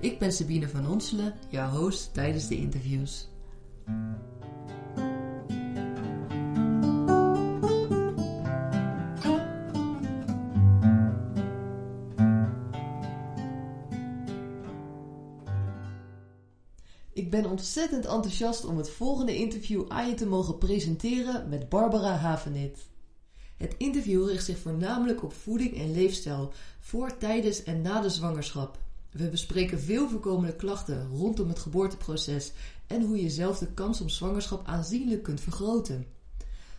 Ik ben Sabine van Onselen, jouw host tijdens de interviews. Ik ben ontzettend enthousiast om het volgende interview aan je te mogen presenteren met Barbara Havenit. Het interview richt zich voornamelijk op voeding en leefstijl voor, tijdens en na de zwangerschap. We bespreken veel voorkomende klachten rondom het geboorteproces en hoe je zelf de kans op zwangerschap aanzienlijk kunt vergroten.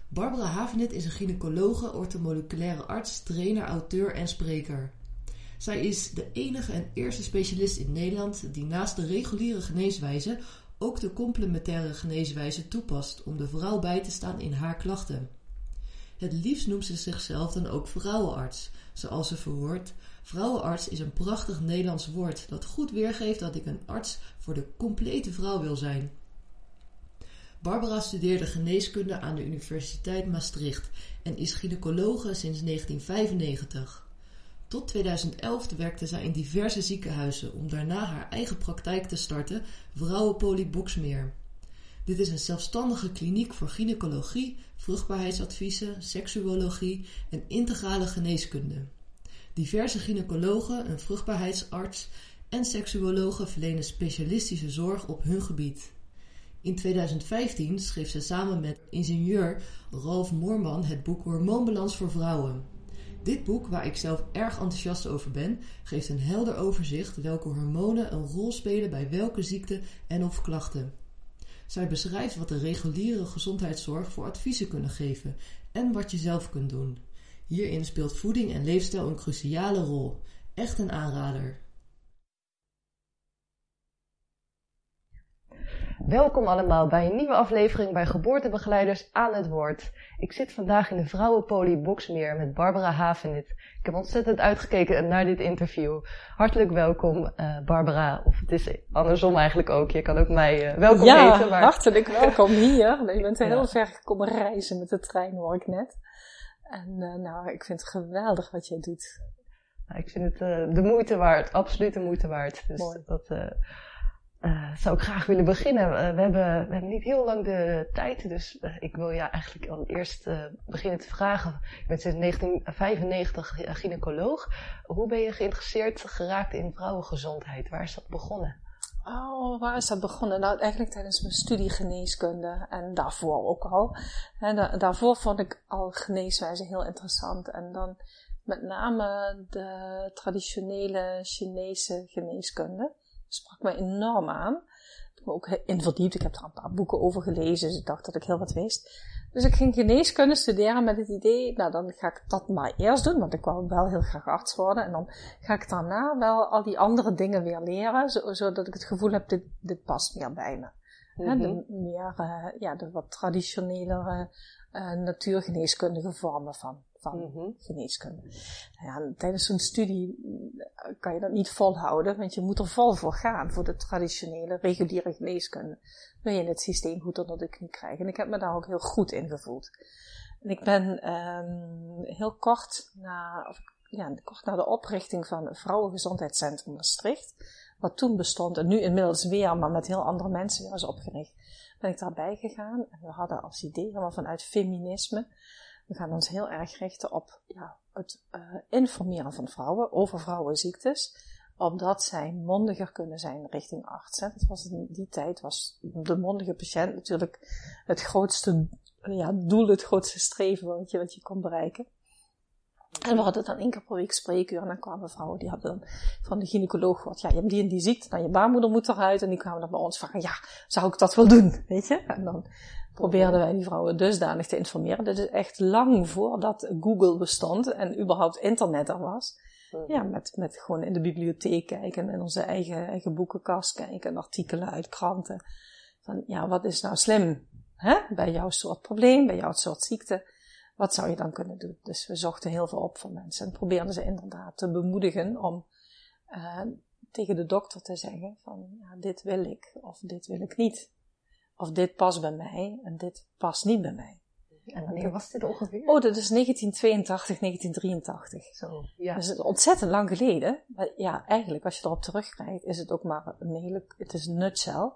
Barbara Havenit is een gynaecologe, orthomoleculaire arts, trainer, auteur en spreker. Zij is de enige en eerste specialist in Nederland die naast de reguliere geneeswijze ook de complementaire geneeswijze toepast om de vrouw bij te staan in haar klachten. Het liefst noemt ze zichzelf dan ook vrouwenarts, zoals ze verwoordt. Vrouwenarts is een prachtig Nederlands woord dat goed weergeeft dat ik een arts voor de complete vrouw wil zijn. Barbara studeerde geneeskunde aan de Universiteit Maastricht en is gynaecologe sinds 1995. Tot 2011 werkte zij in diverse ziekenhuizen om daarna haar eigen praktijk te starten, Vrouwenpolie Boksmeer. Dit is een zelfstandige kliniek voor gynaecologie, vruchtbaarheidsadviezen, seksuologie en integrale geneeskunde. Diverse gynaecologen, een vruchtbaarheidsarts en seksuologen verlenen specialistische zorg op hun gebied. In 2015 schreef ze samen met ingenieur Ralf Moorman het boek Hormoonbalans voor vrouwen. Dit boek, waar ik zelf erg enthousiast over ben, geeft een helder overzicht welke hormonen een rol spelen bij welke ziekte en of klachten. Zij beschrijft wat de reguliere gezondheidszorg voor adviezen kunnen geven en wat je zelf kunt doen. Hierin speelt voeding en leefstijl een cruciale rol. Echt een aanrader. Welkom allemaal bij een nieuwe aflevering bij Geboortebegeleiders aan het woord. Ik zit vandaag in de Vrouwenpolie Boksmeer met Barbara Havenit. Ik heb ontzettend uitgekeken naar dit interview. Hartelijk welkom uh, Barbara, of het is andersom eigenlijk ook. Je kan ook mij uh, welkom ja, heten. Maar... hartelijk welkom hier. Je bent heel ja. ver gekomen reizen met de trein, hoor ik net. En uh, nou, ik vind het geweldig wat jij doet. Nou, ik vind het de moeite waard, absoluut de moeite waard. Dus Mooi. dat uh, zou ik graag willen beginnen. We, hebben, we hebben niet heel lang de tijd, dus ik wil je eigenlijk al eerst beginnen te vragen. Je bent sinds 1995 gynaecoloog. Hoe ben je geïnteresseerd geraakt in vrouwengezondheid? Waar is dat begonnen? Oh, waar is dat begonnen? Nou, eigenlijk tijdens mijn studie geneeskunde en daarvoor ook al. Daarvoor vond ik al geneeswijze heel interessant. En dan met name de traditionele Chinese geneeskunde sprak me enorm aan. Me ook in verdiept. Ik heb er een paar boeken over gelezen. Dus ik dacht dat ik heel wat wist. Dus ik ging geneeskunde studeren met het idee, nou dan ga ik dat maar eerst doen, want ik wou wel heel graag arts worden. En dan ga ik daarna wel al die andere dingen weer leren, zodat ik het gevoel heb, dit, dit past meer bij me. Mm -hmm. de meer, uh, ja, de wat traditionelere uh, natuurgeneeskundige vormen van, van mm -hmm. geneeskunde. Nou ja, tijdens zo'n studie kan je dat niet volhouden, want je moet er vol voor gaan, voor de traditionele, reguliere geneeskunde. Wil je het systeem goed onder de knie krijgen. En ik heb me daar ook heel goed in gevoeld. En ik ben um, heel kort na, of, ja, kort na de oprichting van het Vrouwengezondheidscentrum Maastricht, wat toen bestond en nu inmiddels weer, maar met heel andere mensen weer is opgericht, ben ik daarbij gegaan. En we hadden als idee, helemaal vanuit feminisme, we gaan ons heel erg richten op ja, het uh, informeren van vrouwen over vrouwenziektes, omdat zij mondiger kunnen zijn richting arts. Dat was in die tijd was de mondige patiënt natuurlijk het grootste ja, doel, het grootste streven wat je, wat je kon bereiken. En we hadden dan één keer per week spreekuur en dan kwamen vrouwen, die hadden dan van de gynaecoloog gehoord, ja, je hebt die en die ziekte, dan je baarmoeder moet eruit. En die kwamen dan bij ons vragen, ja, zou ik dat wel doen, weet je? En dan probeerden wij die vrouwen dusdanig te informeren. Dat is echt lang voordat Google bestond en überhaupt internet er was. Ja, met, met gewoon in de bibliotheek kijken en in onze eigen, eigen boekenkast kijken en artikelen uit kranten van ja, wat is nou slim hè? bij jouw soort probleem, bij jouw soort ziekte? Wat zou je dan kunnen doen? Dus we zochten heel veel op voor mensen en probeerden ze inderdaad te bemoedigen om uh, tegen de dokter te zeggen van ja, dit wil ik of dit wil ik niet. Of dit past bij mij en dit past niet bij mij. En wanneer was dit ongeveer? Oh, dat is 1982, 1983. Zo, ja. Dat is ontzettend lang geleden. Maar ja, eigenlijk als je erop terugkijkt, is het ook maar een hele, het is een nutshell.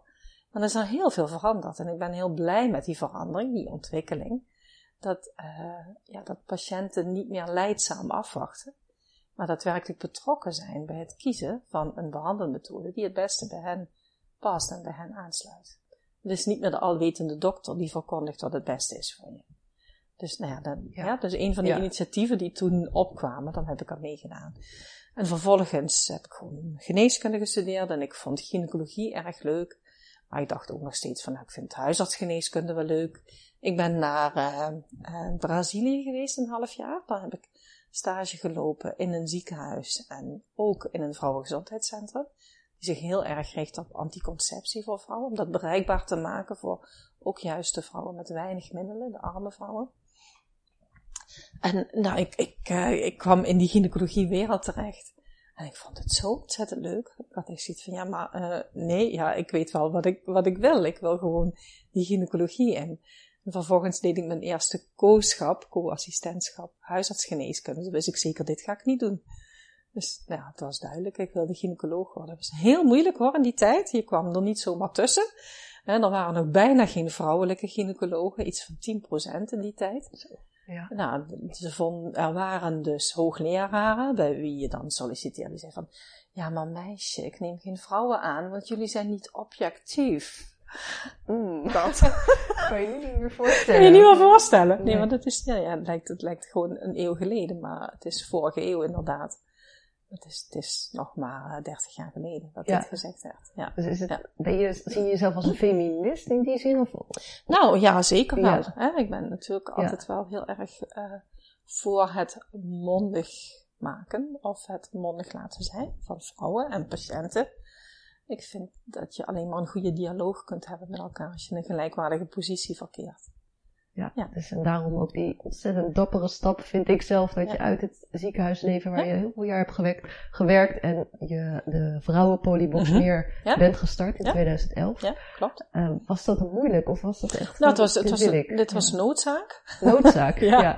Maar er is al heel veel veranderd. En ik ben heel blij met die verandering, die ontwikkeling. Dat, uh, ja, dat patiënten niet meer leidzaam afwachten. Maar daadwerkelijk betrokken zijn bij het kiezen van een behandelmethode die het beste bij hen past en bij hen aansluit. Het is niet meer de alwetende dokter die verkondigt wat het beste is voor je. Dus, nou ja, dan, ja. ja dus een van de initiatieven die toen opkwamen, dan heb ik aan meegedaan. En vervolgens heb ik gewoon geneeskunde gestudeerd en ik vond gynaecologie erg leuk. Maar ik dacht ook nog steeds van, nou, ik vind huisartsgeneeskunde wel leuk. Ik ben naar uh, Brazilië geweest een half jaar. Daar heb ik stage gelopen in een ziekenhuis en ook in een vrouwengezondheidscentrum. Die zich heel erg richt op anticonceptie voor vrouwen, om dat bereikbaar te maken voor ook juist de vrouwen met weinig middelen, de arme vrouwen. En nou, ik, ik, uh, ik kwam in die gynaecologie wereld terecht. En ik vond het zo ontzettend leuk. Ik had echt zoiets van, ja, maar uh, nee, ja, ik weet wel wat ik, wat ik wil. Ik wil gewoon die gynaecologie in. En vervolgens deed ik mijn eerste co-schap, co-assistentschap, huisartsgeneeskunde. Dus wist ik zeker, dit ga ik niet doen. Dus nou ja, het was duidelijk, ik wilde gynaecoloog worden. Dat was heel moeilijk hoor in die tijd. Je kwam er niet zomaar tussen. En er waren nog bijna geen vrouwelijke gynaecologen, iets van 10% in die tijd. Ja. Nou, ze vonden, er waren dus hoogleraren bij wie je dan solliciteerde. Die zei van, ja maar meisje, ik neem geen vrouwen aan, want jullie zijn niet objectief. Mm, dat kan je niet meer voorstellen. Kan je niet meer voorstellen. Nee, want het, is, ja, ja, het, lijkt, het lijkt gewoon een eeuw geleden, maar het is vorige eeuw inderdaad. Het is, het is nog maar 30 eh, jaar geleden dat dit gezegd werd. Ja. Dus is het, ben je, zie je jezelf als een feminist in die zin? Of? Nou ja, zeker wel. Hè? Ik ben natuurlijk altijd wel heel erg uh, voor het mondig maken of het mondig laten zijn van vrouwen en patiënten. Ik vind dat je alleen maar een goede dialoog kunt hebben met elkaar als je in een gelijkwaardige positie verkeert. Ja, ja. Dus en daarom ook die ontzettend dappere stap vind ik zelf dat je uit het ziekenhuisleven waar je heel veel jaar hebt gewerkt, gewerkt en je de vrouwenpolybox mm meer bent gestart in 2011. Ja, klopt. Uh, was dat moeilijk of was dat echt? Nou, het was, het was, dit was noodzaak. Noodzaak, ja.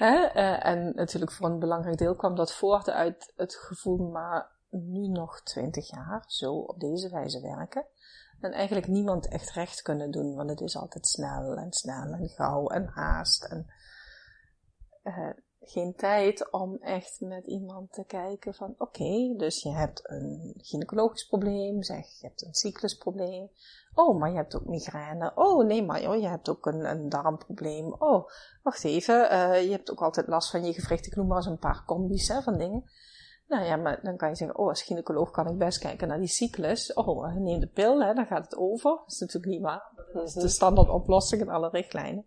uh, en natuurlijk voor een belangrijk deel kwam dat voort uit het gevoel, maar nu nog twintig jaar zo op deze wijze werken. En eigenlijk niemand echt recht kunnen doen, want het is altijd snel en snel en gauw en haast. En uh, geen tijd om echt met iemand te kijken van oké, dus je hebt een gynaecologisch probleem, zeg je hebt een cyclusprobleem. Oh, maar je hebt ook migraine. Oh, nee, maar joh, je hebt ook een, een darmprobleem. Oh, wacht even, uh, je hebt ook altijd last van je gewricht. Ik noem maar eens een paar combis hè, van dingen. Nou ja, maar dan kan je zeggen, oh, als gynaecoloog kan ik best kijken naar die cyclus. Oh, neem de pil, hè, dan gaat het over. Dat is natuurlijk niet waar. Dat is de standaard oplossing in alle richtlijnen.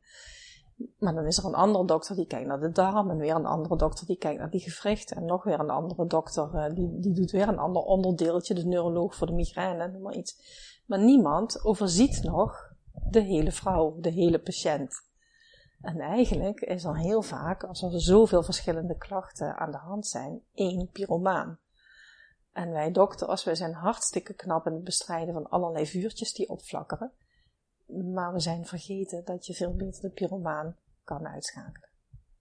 Maar dan is er een andere dokter die kijkt naar de darm. En weer een andere dokter die kijkt naar die gewrichten. En nog weer een andere dokter uh, die, die doet weer een ander onderdeeltje. De neuroloog voor de migraine, noem maar iets. Maar niemand overziet nog de hele vrouw, de hele patiënt. En eigenlijk is er heel vaak, als er zoveel verschillende klachten aan de hand zijn, één pyromaan. En wij dokters, wij zijn hartstikke knap in het bestrijden van allerlei vuurtjes die opflakkeren. Maar we zijn vergeten dat je veel beter de pyromaan kan uitschakelen.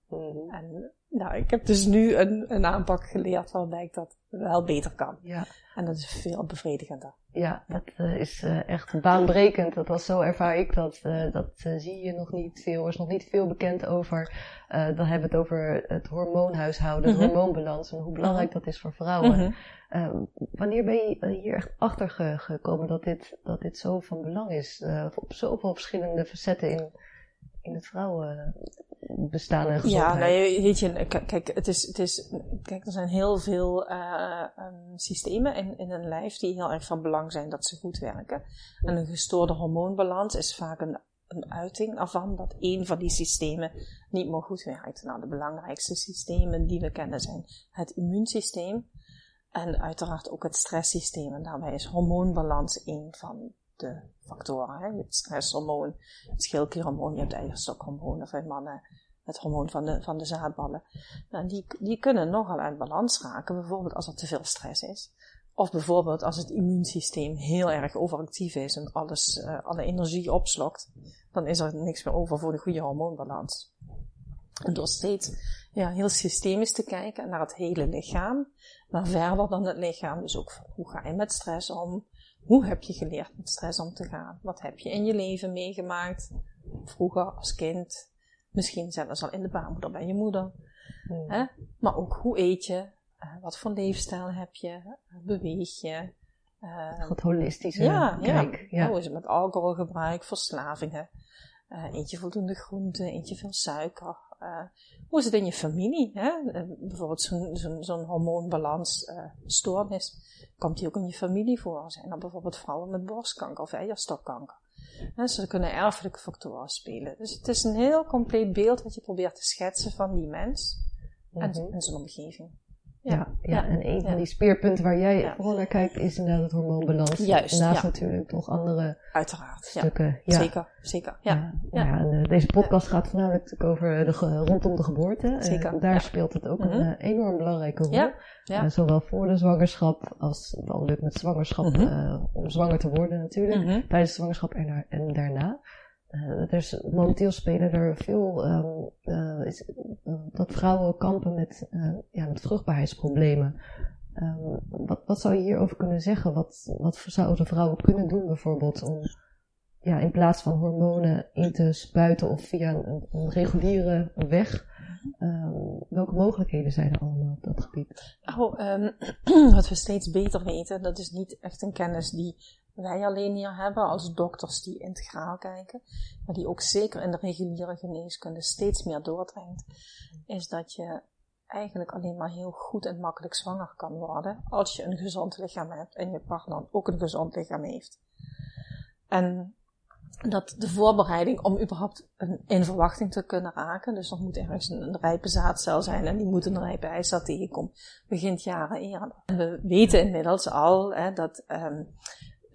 Mm En nou, ik heb dus nu een, een aanpak geleerd waarbij ik dat wel beter kan. Ja. En dat is veel bevredigender. Ja, dat uh, is uh, echt baanbrekend. Dat was zo ervaar ik dat. Uh, dat zie je nog niet veel. Er is nog niet veel bekend over. dan hebben we het over het hormoonhuishouden, mm -hmm. hormoonbalans en hoe belangrijk mhm. dat is voor vrouwen. Mm -hmm. wanneer ben je hier echt achter gekomen dat dit, dat dit zo van belang is? op zoveel verschillende facetten in, in het vrouwen bestaan en gezondheid. Ja, nee, weet je, kijk, het is, het is, kijk, er zijn heel veel uh, um, systemen in, in een lijf die heel erg van belang zijn dat ze goed werken. En een gestoorde hormoonbalans is vaak een, een uiting ervan dat één van die systemen niet meer goed werkt. Nou, de belangrijkste systemen die we kennen zijn het immuunsysteem en uiteraard ook het stresssysteem. En daarbij is hormoonbalans één van de factoren. Hè? Je stresshormoon, het schildklierhormoon, je hebt eierstokhormoon of mannen het hormoon van de, van de zaadballen. Nou, die, die kunnen nogal uit balans raken, bijvoorbeeld als er te veel stress is. Of bijvoorbeeld als het immuunsysteem heel erg overactief is en alles, uh, alle energie opslokt, dan is er niks meer over voor de goede hormoonbalans. En door steeds ja, heel systemisch te kijken naar het hele lichaam, maar verder dan het lichaam. Dus ook hoe ga je met stress om? Hoe heb je geleerd met stress om te gaan? Wat heb je in je leven meegemaakt? Vroeger als kind, misschien zelfs al in de baarmoeder bij je moeder. Hmm. Hè? Maar ook hoe eet je? Uh, wat voor leefstijl heb je? Beweeg je? Uh, Wat holistische ja, kijk. Ja. Hoe is het met alcoholgebruik, verslavingen? Uh, eet je voldoende groenten? Eet je veel suiker? Uh, hoe is het in je familie? Hè? Uh, bijvoorbeeld zo'n zo zo'n hormoonbalansstoornis. Komt die ook in je familie voor? Zijn er bijvoorbeeld vrouwen met borstkanker of eierstokkanker? Dus er kunnen erfelijke factoren spelen. Dus het is een heel compleet beeld wat je probeert te schetsen van die mens en, en zijn omgeving. Ja, ja, en een van die speerpunten waar jij vooral naar kijkt is inderdaad het hormoonbalans. Juist, Naast natuurlijk nog andere Uiteraard, stukken. Ja. Zeker, zeker. Ja. ja. en, uh, deze podcast gaat voornamelijk over de, rondom de geboorte. Eh, zeker. daar speelt het ook een uh, enorm belangrijke rol. Ja. zowel voor de zwangerschap als wel lukt met zwangerschap, mm om zwanger te worden natuurlijk. Mhm. Tijdens de zwangerschap en, en daarna. Uh, dus momenteel spelen er veel um, uh, is, uh, dat vrouwen kampen met, ja, met vruchtbaarheidsproblemen. Um, wat, wat zou je hierover kunnen zeggen? Wat, wat zouden vrouwen kunnen doen bijvoorbeeld om ja, in plaats van hormonen in te spuiten of via een, reguliere weg? Um, welke mogelijkheden zijn er allemaal op dat gebied? Oh, wat we steeds beter weten, dat is niet echt een kennis die wij alleen hier hebben als dokters die integraal kijken, maar die ook zeker in de reguliere geneeskunde steeds meer doordringt, is dat je eigenlijk alleen maar heel goed en makkelijk zwanger kan worden als je een gezond lichaam hebt en je partner ook een gezond lichaam heeft. En dat de voorbereiding om überhaupt in verwachting te kunnen raken, dus er moet ergens een, rijpe zaadcel zijn en die moet een rijpe eicel tegenkomen, begint jaren eerder. We weten inmiddels al hè, dat um,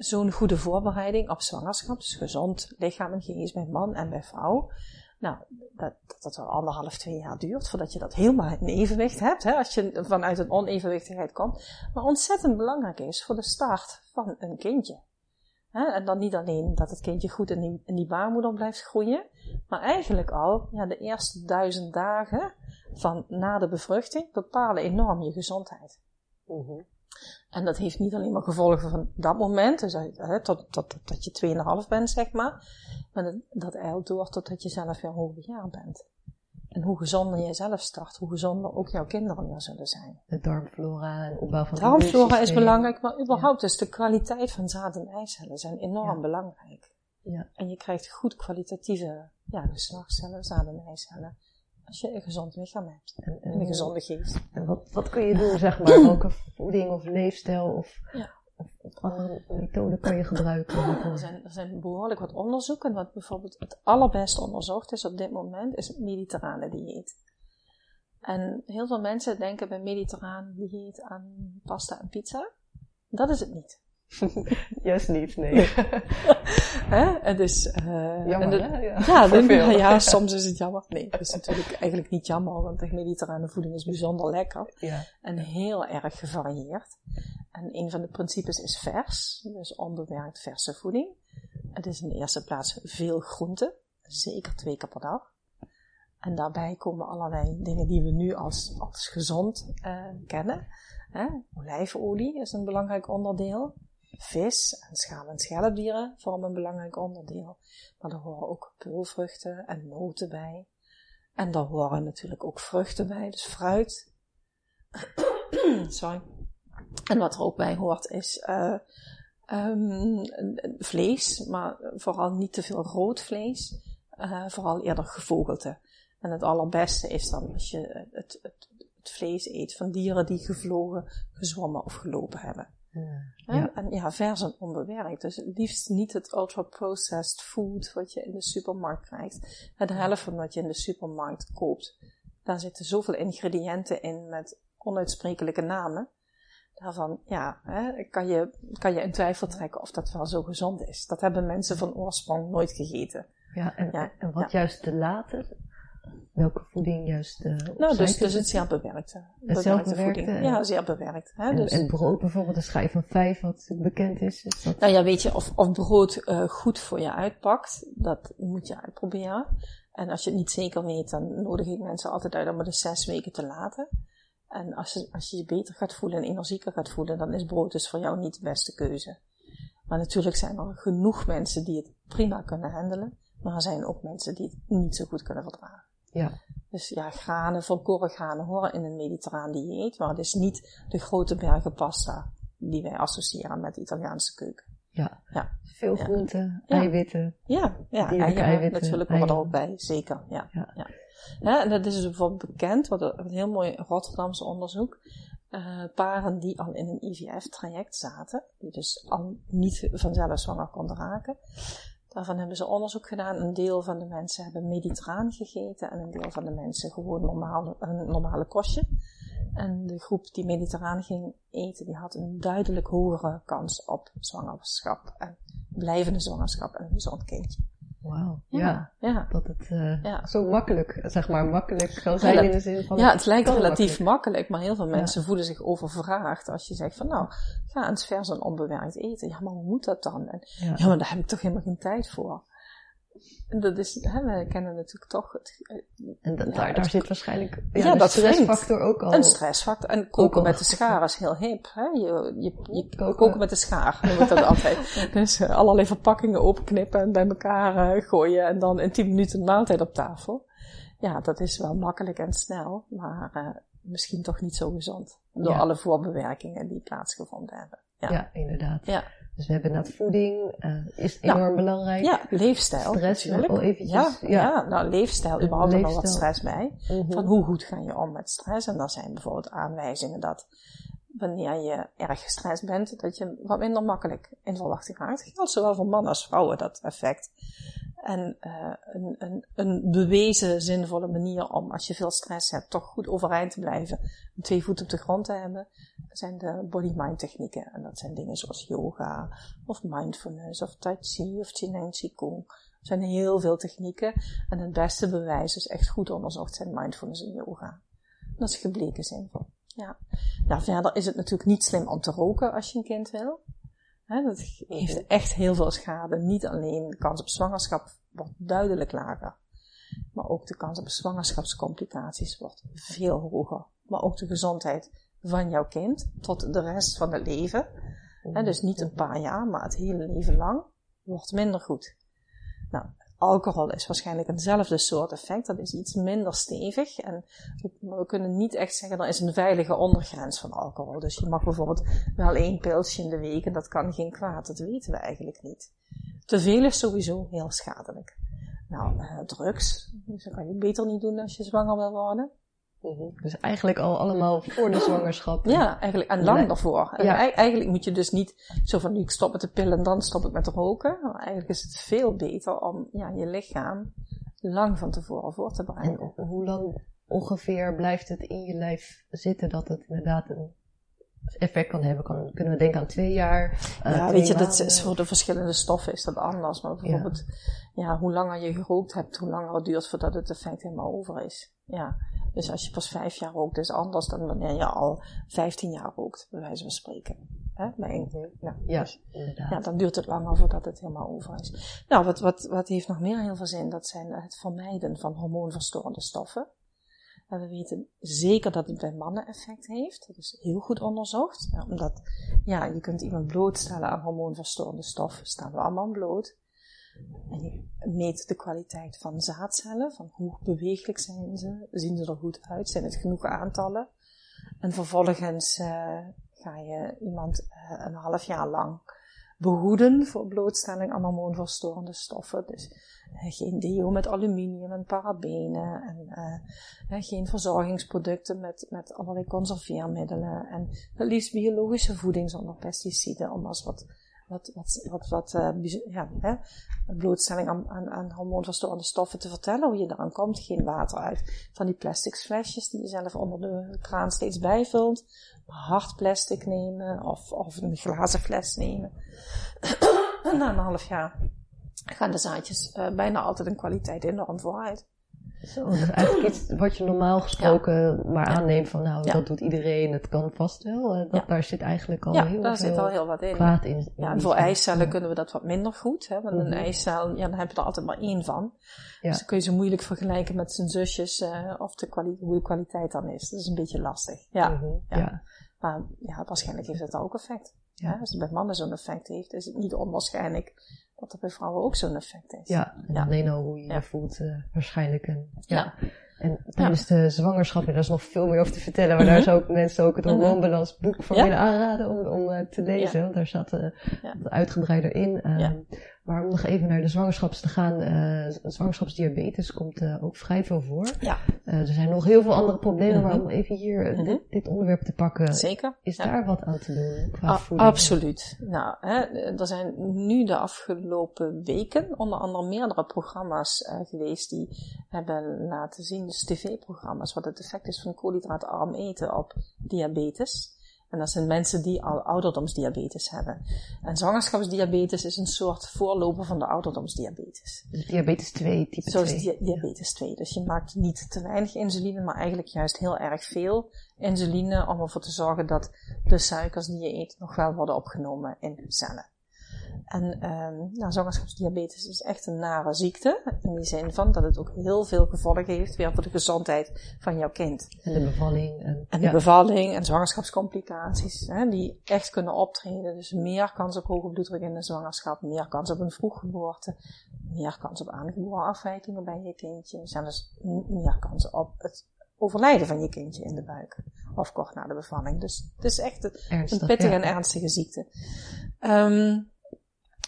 zo'n goede voorbereiding op zwangerschap, dus gezond lichaam en geest bij man en bij vrouw. Nou, dat, dat al anderhalf, twee jaar duurt voordat je dat helemaal in evenwicht hebt, hè, als je vanuit een onevenwichtigheid komt. Maar ontzettend belangrijk is voor de start van een kindje. En dan niet alleen dat het kindje goed in die, in die baarmoeder blijft groeien, maar eigenlijk al ja, de eerste duizend dagen van na de bevruchting bepalen enorm je gezondheid. Uh en dat heeft niet alleen maar gevolgen van dat moment, dus hè, tot, tot, dat je 2,5 bent, zeg maar. Maar dat, dat eilt door totdat je zelf weer jaar bent. En hoe gezonder jij zelf start, hoe gezonder ook jouw kinderen weer zullen zijn. De darmflora en opbouw van de Darmflora is belangrijk, maar überhaupt ja. dus de kwaliteit van zaad- en eicellen zijn enorm belangrijk. Ja. En je krijgt goed kwalitatieve ja, geslachtscellen, zaad- en eicellen als je een gezond lichaam hebt en, een gezonde geest. En wat, wat kun je doen, zeg maar? Welke voeding of leefstijl of, ja. of, andere methoden kan je gebruiken? Er zijn, er zijn behoorlijk wat onderzoeken. Wat bijvoorbeeld het allerbeste onderzocht is op dit moment, is het mediterrane dieet. En heel veel mensen denken bij mediterrane dieet aan pasta en pizza. Dat is het niet. Juist niet, nee. Hè? En dus, uh, jammer, Ja, ja, ja, soms is het jammer. Nee, dat is natuurlijk eigenlijk niet jammer, want de mediterrane voeding is bijzonder lekker. Ja. En heel erg gevarieerd. En een van de principes is vers, dus onbewerkt verse voeding. Het is in de eerste plaats veel groente, zeker twee keer per dag. En daarbij komen allerlei dingen die we nu als, als gezond uh, kennen. Hè? Olijfolie is een belangrijk onderdeel vis en schaal- en schelpdieren vormen een belangrijk onderdeel. Maar er horen ook peulvruchten en noten bij. En daar horen natuurlijk ook vruchten bij, dus fruit. Sorry. En wat er ook bij hoort is uh, um, vlees, maar vooral niet te veel rood vlees. Uh, vooral eerder gevogelte. En het allerbeste is dan als je het, het, het vlees eet van dieren die gevlogen, gezwommen of gelopen hebben. Ja. En ja, vers en onbewerkt. Dus het liefst niet het ultra-processed food wat je in de supermarkt krijgt. De helft van wat je in de supermarkt koopt, daar zitten zoveel ingrediënten in met onuitsprekelijke namen. daarvan, ja, hè, kan, je, kan je in twijfel trekken of dat wel zo gezond is. Dat hebben mensen van oorsprong nooit gegeten. Ja, en, Ja, en wat juist te laten? Welke voeding juist uh, Nou, dus, dus het zeer bewerkte. zelf bewerkte bewerkte, voeding. ja. Ja, zeer bewerkt. Hè? En, Dus, en brood bijvoorbeeld, een schijf van vijf, wat bekend is. is dat... nou ja, weet je, of, of brood eh, goed voor je uitpakt, dat moet je uitproberen. En als je het niet zeker weet, dan nodig ik mensen altijd uit om het de zes weken te laten. En als je, als je je beter gaat voelen en energieker gaat voelen, dan is brood dus voor jou niet de beste keuze. Maar natuurlijk zijn er genoeg mensen die het prima kunnen handelen. Maar er zijn ook mensen die het niet zo goed kunnen verdragen. Ja, Dus ja, granen, volkoren granen horen in een mediterraan dieet. Maar het is niet de grote bergen pasta die wij associëren met de Italiaanse keuken. ja. Ja. Veel groenten, Ja. eiwitten. Ja, ja eieren eiwitten, natuurlijk horen er ook bij, zeker. Ja, Ja. en dat is dus bijvoorbeeld bekend, wat een een heel mooi Rotterdamse onderzoek. eh, paren die al in een IVF-traject zaten, die dus al niet vanzelf zwanger konden raken. Daarvan hebben ze onderzoek gedaan. Een deel van de mensen hebben mediterraan gegeten en een deel van de mensen gewoon normale, een normale kostje. En de groep die mediterraan ging eten, die had een duidelijk hogere kans op zwangerschap en blijvende zwangerschap en een gezond kindje. Wauw. Ja. ja. Dat het eh, Ja. zo makkelijk, zeg maar, makkelijk kan zijn in de zin van... Ja, het lijkt relatief makkelijk. makkelijk, maar heel veel mensen voelen zich overvraagd als je zegt van nou, ga eens vers en onbewerkt eten. Ja, maar hoe moet dat dan? En, ja, maar daar heb ik toch helemaal geen tijd voor. En dat is, hè, we kennen natuurlijk toch het, En da- Ja, daar, het- daar zit waarschijnlijk ja, dat stressfactor ook al. een stressfactor. En koken met de schaar is heel hip. Hè? Je, je, je Koken. koken. met de schaar noem ik dat altijd. Dus eh, allerlei verpakkingen openknippen en bij elkaar eh, gooien en dan in 10 minuten een maaltijd op tafel. Ja, dat is wel makkelijk en snel, maar eh, misschien toch niet zo gezond. Door Ja. alle voorbewerkingen die plaatsgevonden hebben. Ja, Ja, inderdaad. ja. Dus we hebben inderdaad voeding, eh, is Ja. enorm belangrijk. ja leefstijl Stress natuurlijk. eventjes. Ja, Ja. ja. nou leefstijl, überhaupt er nog wat Leefstijl. stress bij. Mhm. Van hoe goed ga je om met stress? En dan zijn bijvoorbeeld aanwijzingen dat wanneer je erg gestrest bent, dat je wat minder makkelijk in verwachting raakt. Dat geldt zowel voor mannen als vrouwen, dat effect. En eh, een, een, een bewezen zinvolle manier om, als je veel stress hebt, toch goed overeind te blijven, en twee voeten op de grond te hebben, zijn de body-mind technieken. En dat zijn dingen zoals yoga, of mindfulness, of tai chi, of qigong. Er zijn heel veel technieken. En het beste bewijs is echt goed onderzocht zijn mindfulness en yoga. Dat is gebleken zinvol. Ja. Nou, verder is het natuurlijk niet slim om te roken als je een kind wil. Dat heeft echt heel veel schade. Niet alleen de kans op zwangerschap wordt duidelijk lager. Maar ook de kans op zwangerschapscomplicaties wordt veel hoger. Maar ook de gezondheid van jouw kind tot de rest van het leven. Hè, dus niet een paar jaar, maar het hele leven lang wordt minder goed. Nou, alcohol is waarschijnlijk eenzelfde soort effect. Dat is iets minder stevig. En we kunnen niet echt zeggen, er is een veilige ondergrens van alcohol. Dus je mag bijvoorbeeld wel één pilsje in de week en dat kan geen kwaad. Dat weten we eigenlijk niet. Te veel is sowieso heel schadelijk. Nou, eh, drugs. Dus dat kan je beter niet doen als je zwanger wil worden. Mhm. Dus eigenlijk al allemaal voor de zwangerschap. Ja, eigenlijk. En lang daarvoor. Ja. ei- Eigenlijk moet je dus niet zo van nu ik stop met de pillen en dan stop ik met roken. Maar eigenlijk is het veel beter om ja, je lichaam lang van tevoren voor te bereiden. En hoe lang ongeveer blijft het in je lijf zitten dat het inderdaad een effect kan hebben? Kan, kunnen we denken aan twee jaar? eh, ja, twee weet je, dat is voor de verschillende stoffen is dat anders. Maar bijvoorbeeld, ja. hoe langer je gerookt hebt, hoe langer het duurt voordat het effect helemaal over is. Ja. Dus als je pas vijf jaar rookt, is anders dan wanneer je al vijftien jaar rookt, bij wijze van spreken. Hè? Bij een, ja, Ja, dus-. Ja, dan duurt het langer voordat het helemaal over is. Nou, wat, wat, wat heeft nog meer heel veel zin? Dat zijn het vermijden van hormoonverstorende stoffen. En we weten zeker dat het bij mannen effect heeft. Dat is heel goed onderzocht. Omdat, ja, je kunt iemand blootstellen aan hormoonverstorende stoffen. Staan we allemaal bloot. En je meet de kwaliteit van zaadcellen. Van hoe bewegelijk zijn ze? Zien ze er goed uit? Zijn het genoeg aantallen? En vervolgens eh, ga je iemand eh, een half jaar lang behoeden voor blootstelling aan hormoonverstorende stoffen. Dus eh, geen deo met aluminium en parabenen en geen verzorgingsproducten met, met allerlei conserveermiddelen en het liefst biologische voeding zonder pesticiden om als wat wat, wat, wat, wat uh, ja, hè, blootstelling aan, aan, aan hormoonverstorende stoffen te vertellen, hoe je eraan komt. Geen water uit van die plastic flesjes die je zelf onder de kraan steeds bijvult. Hard plastic nemen of, of een glazen fles nemen. Na een half jaar gaan de zaadjes uh, bijna altijd een kwaliteit enorm vooruit. Zo, dat is eigenlijk iets wat je normaal gesproken maar aanneemt van nou, dat doet iedereen, het kan vast wel. Eh, dat, Daar zit eigenlijk al heel daar veel zit al heel wat in. kwaad in. Ja, voor eicellen kunnen we dat wat minder goed. Hè? Want een mhm. eicel, ja, dan heb je er altijd maar één van. Dus dan kun je ze moeilijk vergelijken met zijn zusjes uh, of de hoe de kwaliteit dan is. Dat is een beetje lastig. Ja, mhm. ja. Maar ja, waarschijnlijk heeft het ook effect. Ja. Als het bij mannen zo'n effect heeft, is het niet onwaarschijnlijk dat er bij vrouwen ook zo'n effect is. Ja, en alleen al hoe je je voelt uh, waarschijnlijk. En, ja. En tijdens de zwangerschap, daar is nog veel meer over te vertellen, maar daar mhm. zou ook mensen ook het mhm. hormoonbalans boek voor willen aanraden om, om uh, te lezen. Want daar zat uh, wat uitgebreider in. Maar om nog even naar de zwangerschaps te gaan, uh, zwangerschapsdiabetes komt uh, ook vrij veel voor. Ja. Uh, er zijn nog heel veel andere problemen, maar mhm. om even hier dit, mhm. dit, onderwerp te pakken. Zeker. Is daar wat aan te doen qua voeding? Absoluut. Nou, hè, er zijn nu de afgelopen weken onder andere meerdere programma's geweest die hebben laten zien, dus tv-programma's, wat het effect is van koolhydraatarm eten op diabetes. En dat zijn mensen die al ouderdomsdiabetes hebben. En zwangerschapsdiabetes is een soort voorloper van de ouderdomsdiabetes. Dus diabetes 2, type Zoals 2. Di diabetes 2. Dus je maakt niet te weinig insuline, maar eigenlijk juist heel erg veel insuline om ervoor te zorgen dat de suikers die je eet nog wel worden opgenomen in cellen. En um, nou, zwangerschapsdiabetes is echt een nare ziekte. In die zin van dat het ook heel veel gevolgen heeft weer voor de gezondheid van jouw kind. En de bevalling. En, en de bevalling en zwangerschapscomplicaties. Hè, die echt kunnen optreden. Dus meer kans op hoge bloeddruk in de zwangerschap. Meer kans op een vroeggeboorte. Meer kans op aangeboren afwijkingen bij je kindje. Zelfs meer kans op het overlijden van je kindje in de buik. Of kort na de bevalling. Dus het is echt een, een pittige en ernstige ziekte. Um,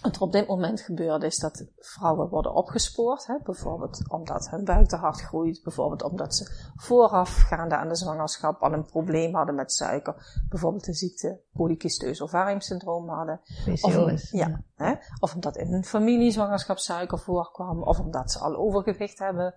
wat er op dit moment gebeurt is dat vrouwen worden opgespoord. Hè? Bijvoorbeeld omdat hun buik te hard groeit. Bijvoorbeeld omdat ze voorafgaande aan de zwangerschap al een probleem hadden met suiker. Bijvoorbeeld de ziekte polycysteus ovariumsyndroom hadden. Of, ja, hè? of omdat in hun familie zwangerschapssuiker voorkwam. Of omdat ze al overgewicht hebben.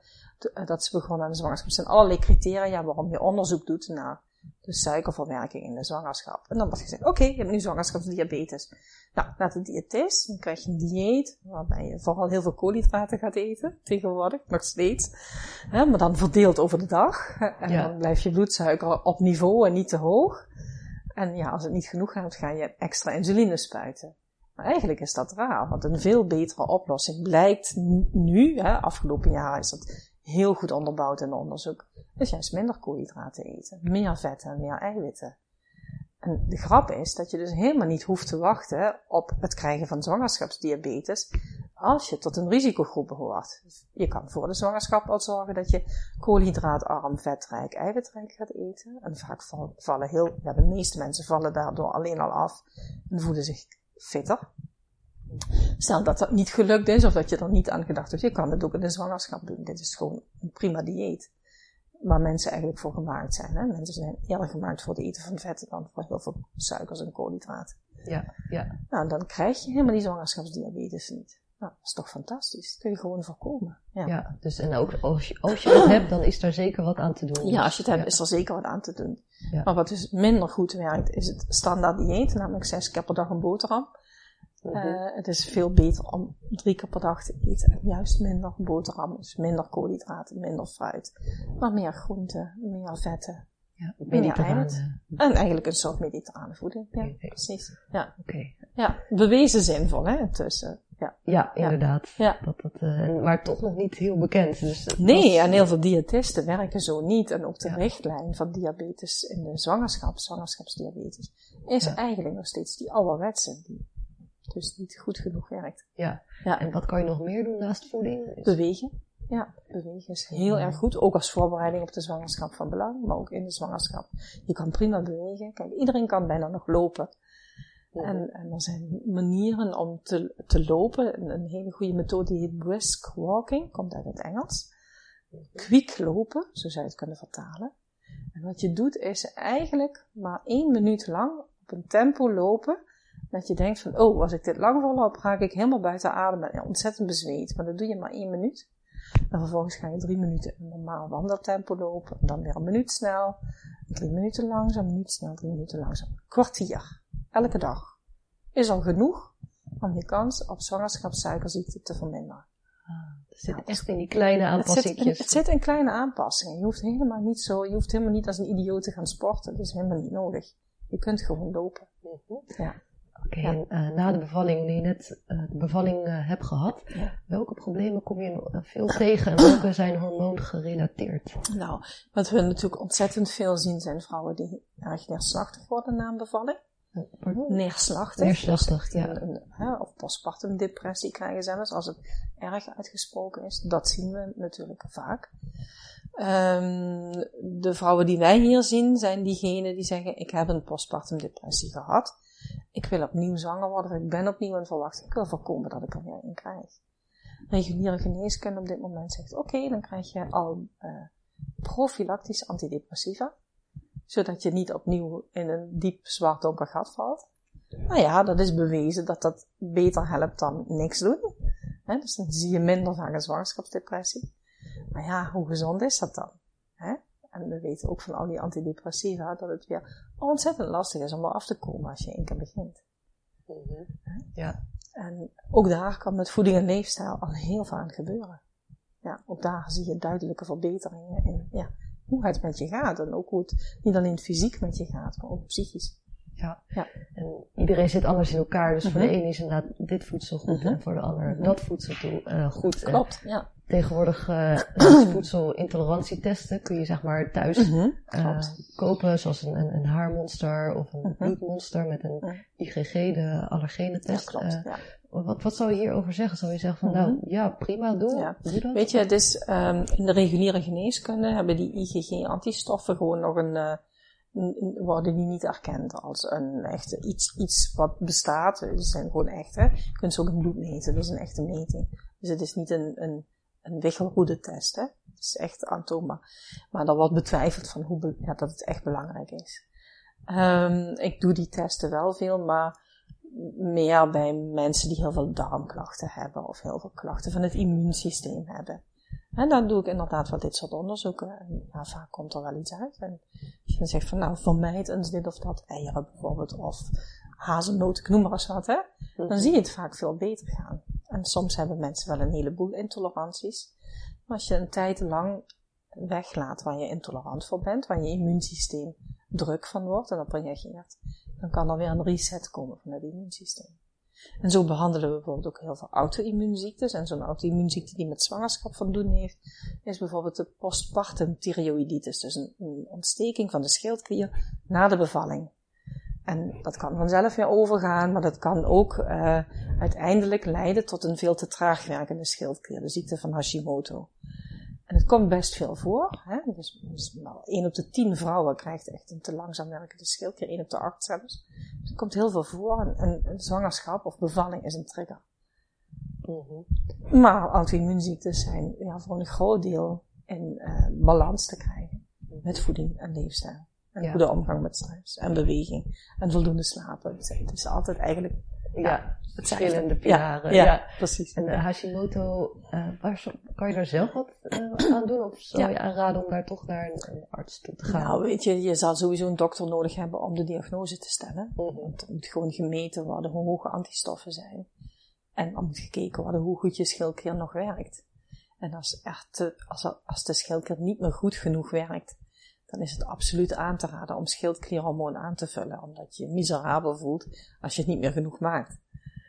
Dat ze begonnen aan de zwangerschap. Er zijn allerlei criteria waarom je onderzoek doet naar de suikerverwerking in de zwangerschap. En dan wordt gezegd, oké, je hebt nu zwangerschapsdiabetes. Nou, naar de diëtist, dan krijg je een dieet, waarbij je vooral heel veel koolhydraten gaat eten, tegenwoordig, nog steeds. Hè, maar dan verdeeld over de dag. En dan blijft je bloedsuiker op niveau en niet te hoog. En ja, als het niet genoeg gaat, ga je extra insuline spuiten. Maar eigenlijk is dat raar, want een veel betere oplossing blijkt nu, hè, afgelopen jaar is dat heel goed onderbouwd in onderzoek, is juist minder koolhydraten eten. Meer vetten en meer eiwitten. En de grap is dat je dus helemaal niet hoeft te wachten op het krijgen van zwangerschapsdiabetes als je tot een risicogroep behoort. Je kan voor de zwangerschap al zorgen dat je koolhydraatarm, vetrijk, eiwitrijk gaat eten. En vaak vallen heel, ja, de meeste mensen vallen daardoor alleen al af en voelen zich fitter. Stel dat dat niet gelukt is of dat je er niet aan gedacht hebt, je kan het ook in de zwangerschap doen. Dit is gewoon een prima dieet waar mensen eigenlijk voor gemaakt zijn. Hè? Mensen zijn eerder gemaakt voor het eten van vetten dan voor heel veel suikers en koolhydraten. Ja, ja. Nou, dan krijg je helemaal die zwangerschapsdiabetes niet. Nou, dat is toch fantastisch. Dat kun je gewoon voorkomen. Ja, ja dus en ook als je, als je het hebt, dan is daar zeker wat aan te doen. Ja, als je het hebt, is er zeker wat aan te doen. Ja. Maar wat dus minder goed werkt, is het standaard dieet, namelijk zes keer per dag een boterham. Uh, het is veel beter om drie keer per dag te eten. En juist minder boterham, dus minder koolhydraten, minder fruit. Maar meer groenten, meer vetten. Ja, meer eiwit. En eigenlijk een soort mediterrane voeding. Ja, precies. Ja. Oké. Ja, bewezen zinvol, hè, intussen. Ja, ja inderdaad. Ja. Dat, dat, uh, maar toch nog niet heel bekend. Dus nee, en heel veel diëtisten werken zo niet. En ook de richtlijn van diabetes in de zwangerschap, zwangerschapsdiabetes, is eigenlijk nog steeds die ouderwetse. Die dus niet goed genoeg werkt. Ja. ja. En wat kan je nog meer doen naast voeding? Bewegen. Ja, bewegen is heel erg goed. Ook als voorbereiding op de zwangerschap van belang, maar ook in de zwangerschap. Je kan prima bewegen. Kijk, iedereen kan bijna nog lopen. En, en, er zijn manieren om te, te lopen. Een, hele goede methode die heet brisk walking, komt uit het Engels. Quick lopen, zo zou je het kunnen vertalen. En wat je doet is eigenlijk maar één minuut lang op een tempo lopen Dat je denkt van, oh, als ik dit lang volhoud, raak ik helemaal buiten adem en ontzettend bezweet. Maar dat doe je maar één minuut. En vervolgens ga je drie minuten in normaal wandeltempo lopen. En dan weer een minuut snel. Drie minuten langzaam, een minuut snel, drie minuten langzaam. Kwartier. Elke dag. Is al genoeg om je kans op zwangerschapssuikerziekte te verminderen. Het zit echt in die kleine aanpassingen. Het, het zit, in kleine aanpassingen. Je hoeft helemaal niet zo, je hoeft helemaal niet als een idioot te gaan sporten. Dat is helemaal niet nodig. Je kunt gewoon lopen. Mhm. Ja. Oké, en uh, na de bevalling, wanneer je net uh, de bevalling uh, hebt gehad, welke problemen kom je veel tegen en welke zijn hormoongerelateerd? Nou, wat we natuurlijk ontzettend veel zien zijn vrouwen die erg neerslachtig worden na een bevalling. Pardon? Neerslachtig. Neerslachtig, ja. Een, een, of postpartum depressie krijgen zelfs, als het erg uitgesproken is. Dat zien we natuurlijk vaak. Um, de vrouwen die wij hier zien, zijn diegenen die zeggen, ik heb een postpartum depressie gehad. Ik wil opnieuw zwanger worden, ik ben opnieuw in verwachting. Ik wil voorkomen dat ik er weer in krijg. Reguliere geneeskunde op dit moment zegt, oké, dan krijg je al uh, antidepressiva zodat je niet opnieuw in een diep zwart donker gat valt. Nou ja, dat is bewezen dat dat beter helpt dan niks doen. Dus dan zie je minder vaak een zwangerschapsdepressie. Maar ja, hoe gezond is dat dan? En we weten ook van al die antidepressiva dat het weer ontzettend lastig is om er af te komen als je één keer begint. Mm Ja. En ook daar kan met voeding en leefstijl al heel vaak gebeuren. Ja, ook daar zie je duidelijke verbeteringen in. Ja, hoe het met je gaat. En ook hoe het niet alleen fysiek met je gaat, maar ook psychisch. Ja. ja. En iedereen zit anders in elkaar. Dus voor de mhm. ene is inderdaad dit voedsel goed mhm. en voor de ander mhm. dat voedsel toe, uh, goed. Klopt, ja. Tegenwoordig uh, voedselintolerantie kun je zeg maar thuis uh, kopen, zoals een, een, een, haarmonster of een bloedmonster met een IgG, de allergene test. Ja, klopt, ja. Wat, wat zou je hierover zeggen? Zou je zeggen van, nou mhm. ja, prima, doe, ja. doe dat? Weet je, het is, um, in de reguliere geneeskunde hebben die IgG-antistoffen gewoon nog een, uh, worden die niet erkend als een echte, iets, iets wat bestaat. Ze zijn gewoon echt, hè. Je kunt ze ook in bloed meten, dat is een echte meting. Dus het is niet een, een, een wichelroede test, hè. Het is echt aantoonbaar. Maar er wordt betwijfeld van hoe, ja, dat het echt belangrijk is. Um, ik doe die testen wel veel, maar meer bij mensen die heel veel darmklachten hebben of heel veel klachten van het immuunsysteem hebben. En dan doe ik inderdaad wat dit soort onderzoeken. En ja, vaak komt er wel iets uit. En als je dan zegt van nou, vermijd eens dit of dat, eieren bijvoorbeeld, of hazelnoten, ik noem maar eens wat, hè. Dan mhm. zie je het vaak veel beter gaan. En soms hebben mensen wel een heleboel intoleranties. Maar als je een tijd lang weglaat waar je intolerant voor bent, waar je immuunsysteem druk van wordt en op reageert, dan kan er weer een reset komen van het immuunsysteem. En zo behandelen we bijvoorbeeld ook heel veel auto-immuunziektes. En zo'n auto-immuunziekte die met zwangerschap van doen heeft, is bijvoorbeeld de postpartum thyreoiditis. Dus een ontsteking van de schildklier na de bevalling. En dat kan vanzelf weer overgaan, maar dat kan ook uh, uiteindelijk leiden tot een veel te traag werkende schildklier, de ziekte van Hashimoto. En het komt best veel voor. Hè? Dus, dus 1 op de 10 vrouwen krijgt echt een te langzaam werkende schildklier, 1 op de 8 zelfs. Dus het komt heel veel voor. En een, zwangerschap of bevalling is een trigger. Mhm. Maar auto-immuunziektes zijn ja, voor een groot deel in uh, balans te krijgen. Met voeding en leefstijl. En ja. goede omgang met stress en beweging. En voldoende slapen. Het is altijd eigenlijk ja, verschillende pilaren. Ja, precies. En uh, Hashimoto, uh, waar, kan je daar zelf wat uh, aan doen? Of zou je aanraden om daar toch naar een, arts toe te gaan? Nou, weet je, je zal sowieso een dokter nodig hebben om de diagnose te stellen. Mm -hmm. Want er moet gewoon gemeten worden hoe hoge antistoffen zijn. En dan moet gekeken worden hoe goed je schildklier nog werkt. En als, echt, als, als de schildklier niet meer goed genoeg werkt, dan is het absoluut aan te raden om schildklierhormoon aan te vullen, omdat je je miserabel voelt als je het niet meer genoeg maakt.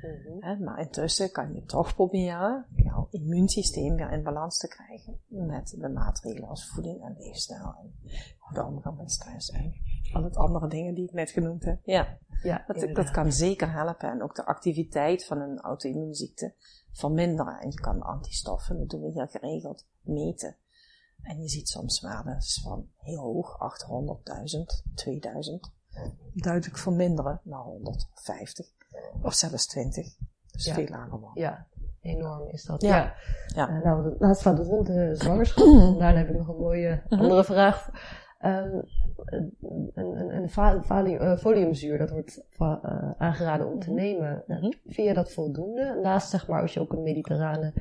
Mm maar intussen kan je toch proberen jouw immuunsysteem weer in balans te krijgen met de maatregelen als voeding en leefstijl en de omgang met stress en al het andere dingen die ik net genoemd heb. Ja, ja dat, dat kan zeker helpen en ook de activiteit van een auto-immuunziekte verminderen. En je kan antistoffen, dat doen we hier geregeld, meten. En je ziet soms waarden van heel hoog, 800.000, 2000, duidelijk verminderen naar 150 of zelfs 20. Dus ja. veel lager man. Ja, enorm is dat. Ja. ja. Uh, nou, laatst van de ronde zwangerschap. Daarna heb ik nog een mooie mhm. andere vraag. Um, een, een, een foliumzuur, dat wordt uh, aangeraden om te mhm. nemen. Mm -hmm. Vind je dat voldoende? Naast zeg maar als je ook een mediterrane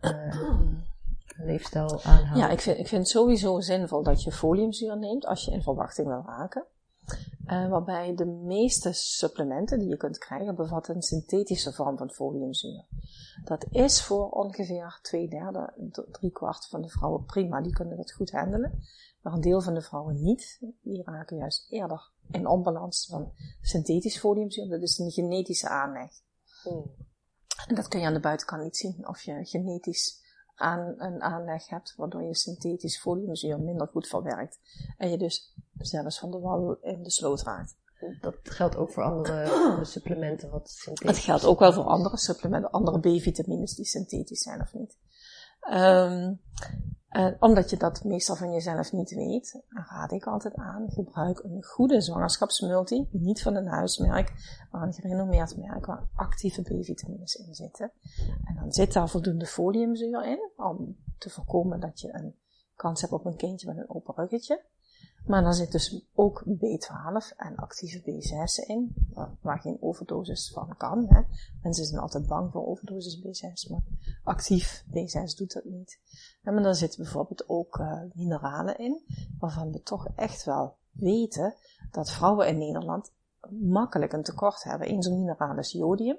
leefstijl aanhoudt. Ja, ik vind, ik vind het sowieso zinvol dat je foliumzuur neemt als je in verwachting wil raken. Uh, waarbij de meeste supplementen die je kunt krijgen bevatten een synthetische vorm van foliumzuur. Dat is voor ongeveer twee derde, drie kwart van de vrouwen prima, die kunnen dat goed handelen. Maar een deel van de vrouwen niet. Die raken juist eerder in onbalans van synthetisch foliumzuur. Dat is een genetische aanleg. Hmm. En dat kun je aan de buitenkant niet zien. Of je genetisch aan een aanleg hebt, waardoor je synthetisch foliumzuur minder goed verwerkt. En je dus zelfs van de wal in de sloot raakt. Dat geldt ook voor andere supplementen wat synthetisch Het geldt ook wel voor andere supplementen, andere B-vitamines die synthetisch zijn of niet. Um, omdat je dat meestal van jezelf niet weet, raad ik altijd aan, gebruik een goede zwangerschapsmulti, niet van een huismerk, maar een gerenommeerd merk waar actieve B-vitamines in zitten. En dan zit daar voldoende foliumzuur in, om te voorkomen dat je een kans hebt op een kindje met een open ruggetje. Maar daar zit dus ook B12 en actieve B6 in, waar, geen overdosis van kan. Hè. Mensen zijn altijd bang voor overdosis B6, maar actief B6 doet dat niet. En maar daar zitten bijvoorbeeld ook uh, mineralen in, waarvan we toch echt wel weten dat vrouwen in Nederland makkelijk een tekort hebben. Eén zo'n mineraal is jodium.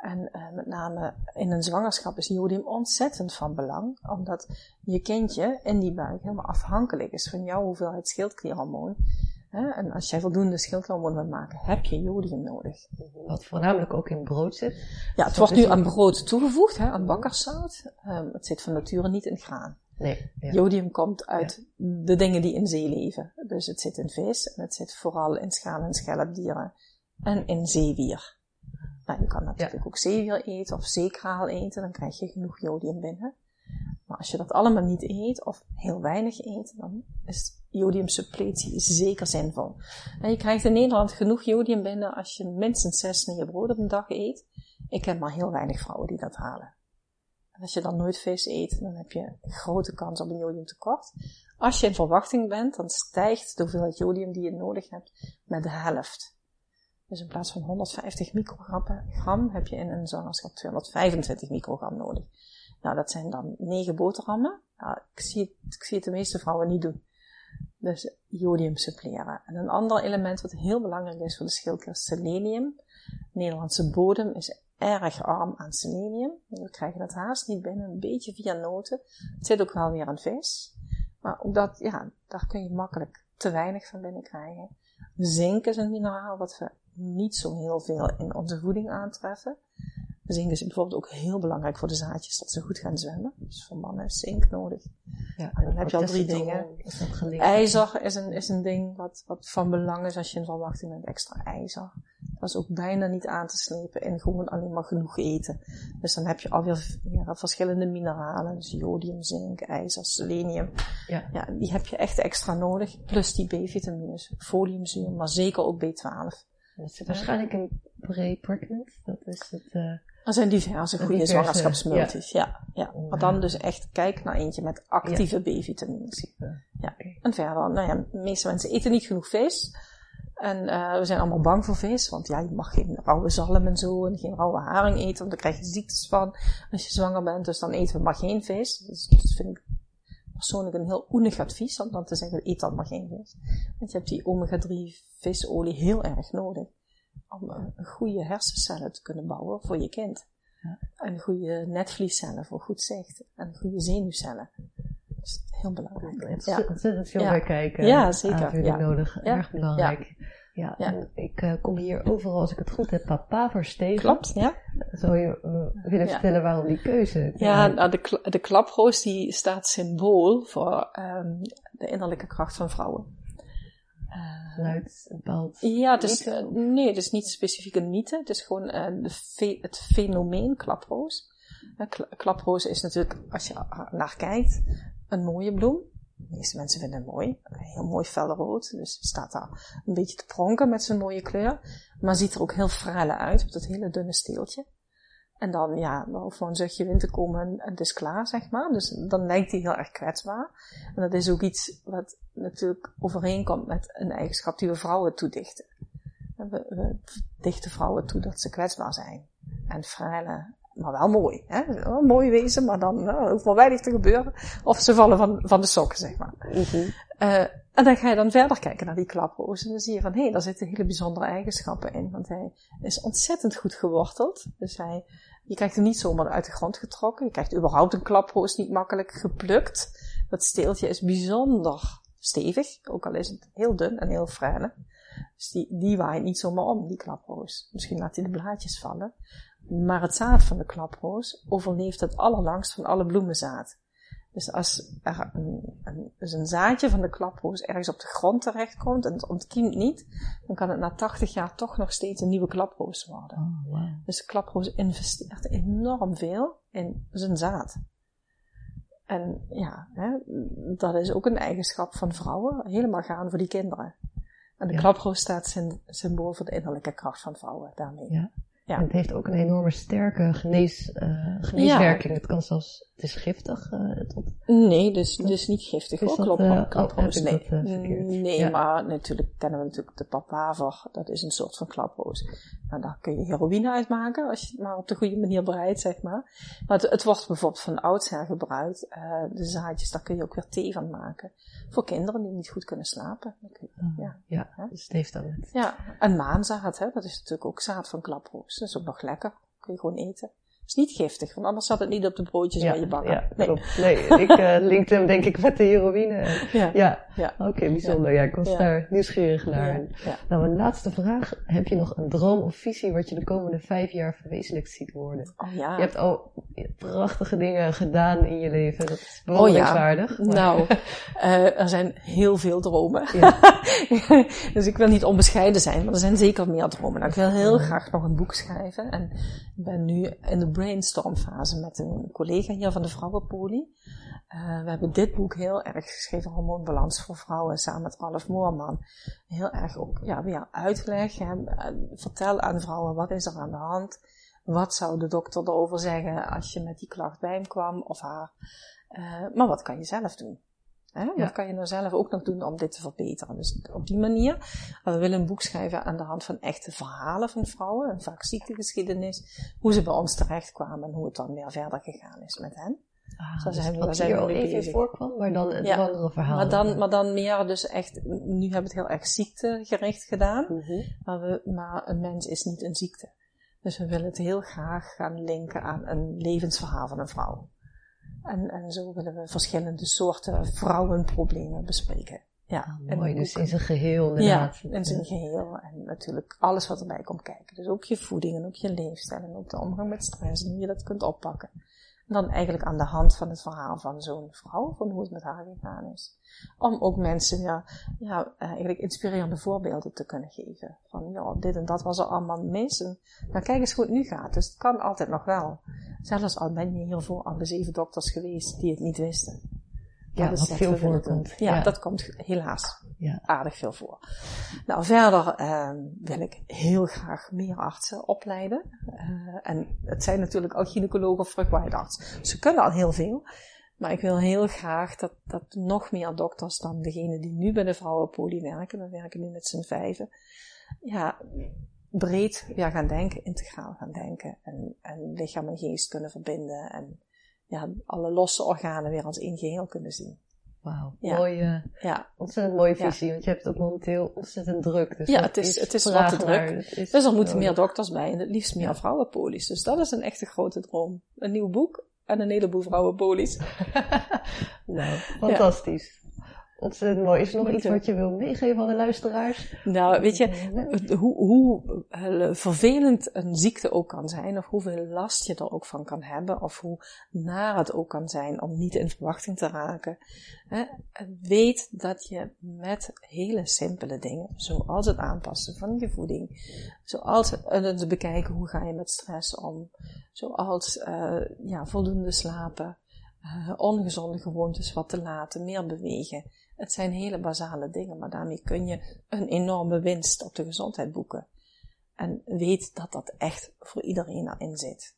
En uh, met name in een zwangerschap is jodium ontzettend van belang, omdat je kindje in die buik helemaal afhankelijk is van jouw hoeveelheid schildklierhormoon. En als jij voldoende schildklierhormoon wil maken, heb je jodium nodig. Wat voornamelijk ook in brood zit. Ja, het wordt nu aan brood toegevoegd, hè, aan bakkerszout. Um, het zit van nature niet in graan. Nee, ja. Jodium komt uit de dingen die in zee leven. Dus het zit in vis en het zit vooral in schaal- en schelpdieren en in zeewier. Nou, je kan natuurlijk ook zeewier eten of zeekraal eten, dan krijg je genoeg jodium binnen. Maar als je dat allemaal niet eet, of heel weinig eet, dan is jodiumsuppletie zeker zinvol. En je krijgt in Nederland genoeg jodium binnen als je minstens zes je brood op een dag eet. Ik ken maar heel weinig vrouwen die dat halen. En als je dan nooit vis eet, dan heb je een grote kans op een jodiumtekort. Als je in verwachting bent, dan stijgt de hoeveelheid jodium die je nodig hebt met de helft. Dus in plaats van 150 microgram heb je in een zwangerschap 225 microgram nodig. Nou, dat zijn dan 9 boterhammen. Nou, ik, zie het, ik zie het de meeste vrouwen niet doen. Dus jodium suppleren. En een ander element wat heel belangrijk is voor de schildklier is selenium. De Nederlandse bodem is erg arm aan selenium. We krijgen het haast niet binnen, een beetje via noten. Het zit ook wel weer aan vis. Maar ook dat, ja, daar kun je makkelijk te weinig van binnen krijgen. Zink is een mineraal wat we niet zo heel veel in onze voeding aantreffen. Zink is bijvoorbeeld ook heel belangrijk voor de zaadjes, dat ze goed gaan zwemmen. Dus voor mannen is zink nodig. Ja, en dan heb je al drie dingen. IJzer is een, is een ding wat, wat van belang is als je in verwachting bent. Extra ijzer. Dat is ook bijna niet aan te slepen in gewoon alleen maar genoeg eten. Dus dan heb je alweer ja, verschillende mineralen. Dus jodium, zink, ijzer, selenium. Ja. ja, die heb je echt extra nodig. Plus die B-vitamines, foliumzuur, maar zeker ook B12. Dat zit waarschijnlijk in pre-pregnant. Dat is het... Uh, er zijn diverse goede zwangerschapsmultis, ja. ja, Maar dan dus echt kijk naar eentje met actieve B-vitamines. Ja. En verder, nou ja, de meeste mensen eten niet genoeg vis. En uh, we zijn allemaal bang voor vis, want ja, je mag geen rauwe zalm en zo en geen rauwe haring eten, want dan krijg je ziektes van als je zwanger bent. Dus dan eten we maar geen vis. Dus dat vind ik persoonlijk een heel oenig advies om dan te zeggen, eet dan maar geen vis. Want je hebt die omega-3 visolie heel erg nodig om een goede hersencellen te kunnen bouwen voor je kind. Ja. En goede netvliescellen voor goed zicht. En goede zenuwcellen. Dat is heel belangrijk. Het is ontzettend veel ja. kijken. Ja, zeker. Ja. nodig. Erg belangrijk. Ja, ik uh, kom hier overal, als ik het goed heb, papavers tegen. Klopt, ja. Zou je uh, willen vertellen waarom die keuze? Ja, nou, de, de klaproos die staat symbool voor um, de innerlijke kracht van vrouwen. Uh, bepaald Ja, het is, uh, nee, het is niet specifiek een mythe. Het is gewoon de fe het fenomeen klaproos. klaproos is natuurlijk, als je naar kijkt, een mooie bloem. De meeste mensen vinden het mooi. Heel mooi felrood. Dus staat daar een beetje te pronken met zijn mooie kleur. Maar ziet er ook heel frelle uit op dat hele dunne steeltje. En dan, ja, dan hoeft gewoon een zuchtje wind te komen en, het is klaar, zeg maar. Dus dan lijkt hij heel erg kwetsbaar. En dat is ook iets wat natuurlijk overeenkomt met een eigenschap die we vrouwen toedichten. We, dichten vrouwen toe dat ze kwetsbaar zijn. En fraaie, maar wel mooi. Hè? Wel mooi wezen, maar dan nou, hoeft maar weinig te gebeuren. Of ze vallen van, van de sokken, zeg maar. Uh, en dan ga je dan verder kijken naar die klaproos. En dan zie je van, hé, hey, daar zitten hele bijzondere eigenschappen in. Want hij is ontzettend goed geworteld. Dus hij, je krijgt hem niet zomaar uit de grond getrokken. Je krijgt überhaupt een klaproos niet makkelijk geplukt. Dat steeltje is bijzonder stevig. Ook al is het heel dun en heel frêle. Dus die, die waait niet zomaar om, die klaproos. Misschien laat hij de blaadjes vallen. Maar het zaad van de klaproos overleeft het allerlangst van alle bloemenzaad. Dus als er een, een, dus een zaadje van de klaproos ergens op de grond terechtkomt en het ontkiemt niet, dan kan het na 80 jaar toch nog steeds een nieuwe klaproos worden. Oh, wow. Dus de klaproos investeert enorm veel in zijn zaad. En ja, hè, dat is ook een eigenschap van vrouwen, helemaal gaan voor die kinderen. En de ja. klaproos staat symbool voor de innerlijke kracht van vrouwen daarmee. Ja. Ja. En het heeft ook een enorme sterke genees, uh, geneeswerking. Het kan zelfs, het is giftig. Uh, tot... Nee, dus, dus niet giftig. Is dat, uh, klaproos. nee, dat, nee ja. maar natuurlijk kennen we natuurlijk de papaver. Dat is een soort van klaproos. Nou, daar kun je heroïne uitmaken als je het maar op de goede manier bereidt, zeg maar. Maar het, het wordt bijvoorbeeld van oudsher gebruikt. de zaadjes, daar kun je ook weer thee van maken. Voor kinderen die niet goed kunnen slapen. ja, ja dus het heeft dan het. Ja, en maanzaad, hè, dat is natuurlijk ook zaad van klaproos. Dat is ook nog lekker. Kun je gewoon eten is niet giftig, want anders zat het niet op de broodjes ja, waar je bakken. Ja, nee. klopt. Nee, ik uh, linkte hem denk ik met de heroïne. Ja. ja. ja. Oké, okay, bijzonder. Ja, ik was daar nieuwsgierig naar. Nou, een laatste vraag. Heb je nog een droom of visie wat je de komende vijf jaar verwezenlijkt ziet worden? Oh ja. Je hebt al prachtige dingen gedaan in je leven. Dat is bewonderenswaardig. Oh, ja. Nou, uh, er zijn heel veel dromen. dus ik wil niet onbescheiden zijn, maar er zijn zeker meer dromen. Nou, ik wil heel graag nog een boek schrijven. En ik ben nu in de brainstormfase met een collega hier van de Vrouwenpolie. Uh, we hebben dit boek heel erg geschreven, Hormoonbalans voor Vrouwen, samen met Ralf Moorman. Heel erg ook, ja, weer uitleg. Hè, vertel aan vrouwen, wat is er aan de hand? Wat zou de dokter erover zeggen als je met die klacht bij hem kwam of haar? Uh, maar wat kan je zelf doen? Hè? Ja. Wat kan je nou zelf ook nog doen om dit te verbeteren? Dus op die manier. We willen een boek schrijven aan de hand van echte verhalen van vrouwen, een vaak ziektegeschiedenis, hoe ze bij ons terechtkwamen en hoe het dan weer verder gegaan is met hen. Ah, Zo zijn dus we, zijn al even voorkwam, maar dan een ja, andere verhaal. Maar dan, maar dan meer dus echt, nu hebben we het heel erg ziektegericht gedaan, mm -hmm. maar, we, maar een mens is niet een ziekte. Dus we willen het heel graag gaan linken aan een levensverhaal van een vrouw. En, en zo willen we verschillende soorten vrouwenproblemen bespreken. Ja, oh, mooi, dus in zijn geheel inderdaad. Ja, in zijn geheel. En natuurlijk alles wat erbij komt kijken. Dus ook je voeding en ook je leefstijl en ook de omgang met stress en hoe je dat kunt oppakken dan eigenlijk aan de hand van het verhaal van zo'n vrouw, van hoe het met haar gegaan is. Om ook mensen ja, ja, eigenlijk inspirerende voorbeelden te kunnen geven. Van ja, dit en dat was er allemaal mis. En nou, kijk eens hoe het nu gaat. Dus het kan altijd nog wel. Zelfs al ben je hiervoor de zeven dokters geweest die het niet wisten. Ja, dat, veel voorkomt. Ja, ja, dat komt helaas ja. aardig veel voor. Nou, verder uh, wil ik heel graag meer artsen opleiden. Uh, en het zijn natuurlijk ook gynaecologen of vruchtbaarheidsarts. Ze kunnen al heel veel. Maar ik wil heel graag dat, dat nog meer dokters dan degene die nu bij de vrouwenpolie werken, we werken nu met z'n vijven, ja, breed weer gaan denken, integraal gaan denken. En, en lichaam en geest kunnen verbinden. En ja, alle losse organen weer als één geheel kunnen zien. Wauw, ja. mooie, ja. ontzettend mooie visie, ja. want je hebt het momenteel ontzettend druk. Dus ja, het is, het is wat te druk. Dus er moeten meer dokters bij en het liefst meer vrouwenpolies. Dus dat is een echte grote droom. Een nieuw boek en een heleboel vrouwenpolies. nou, fantastisch ontzettend mooi. Is er nog iets wat je wil meegeven aan de luisteraars? Nou, weet je, hoe, hoe eh, vervelend een ziekte ook kan zijn, of hoeveel last je er ook van kan hebben, of hoe naar het ook kan zijn om niet in verwachting te raken. Hè, weet dat je met hele simpele dingen, zoals het aanpassen van je voeding, zoals het bekijken hoe ga je met stress om, zoals uh, ja, voldoende slapen, uh, ongezonde gewoontes wat te laten, meer bewegen. Het zijn hele basale dingen, maar daarmee kun je een enorme winst op de gezondheid boeken. En weet dat dat echt voor iedereen erin zit.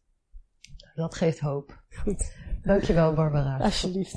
dat geeft hoop. Goed. Dankjewel, Barbara. Alsjeblieft.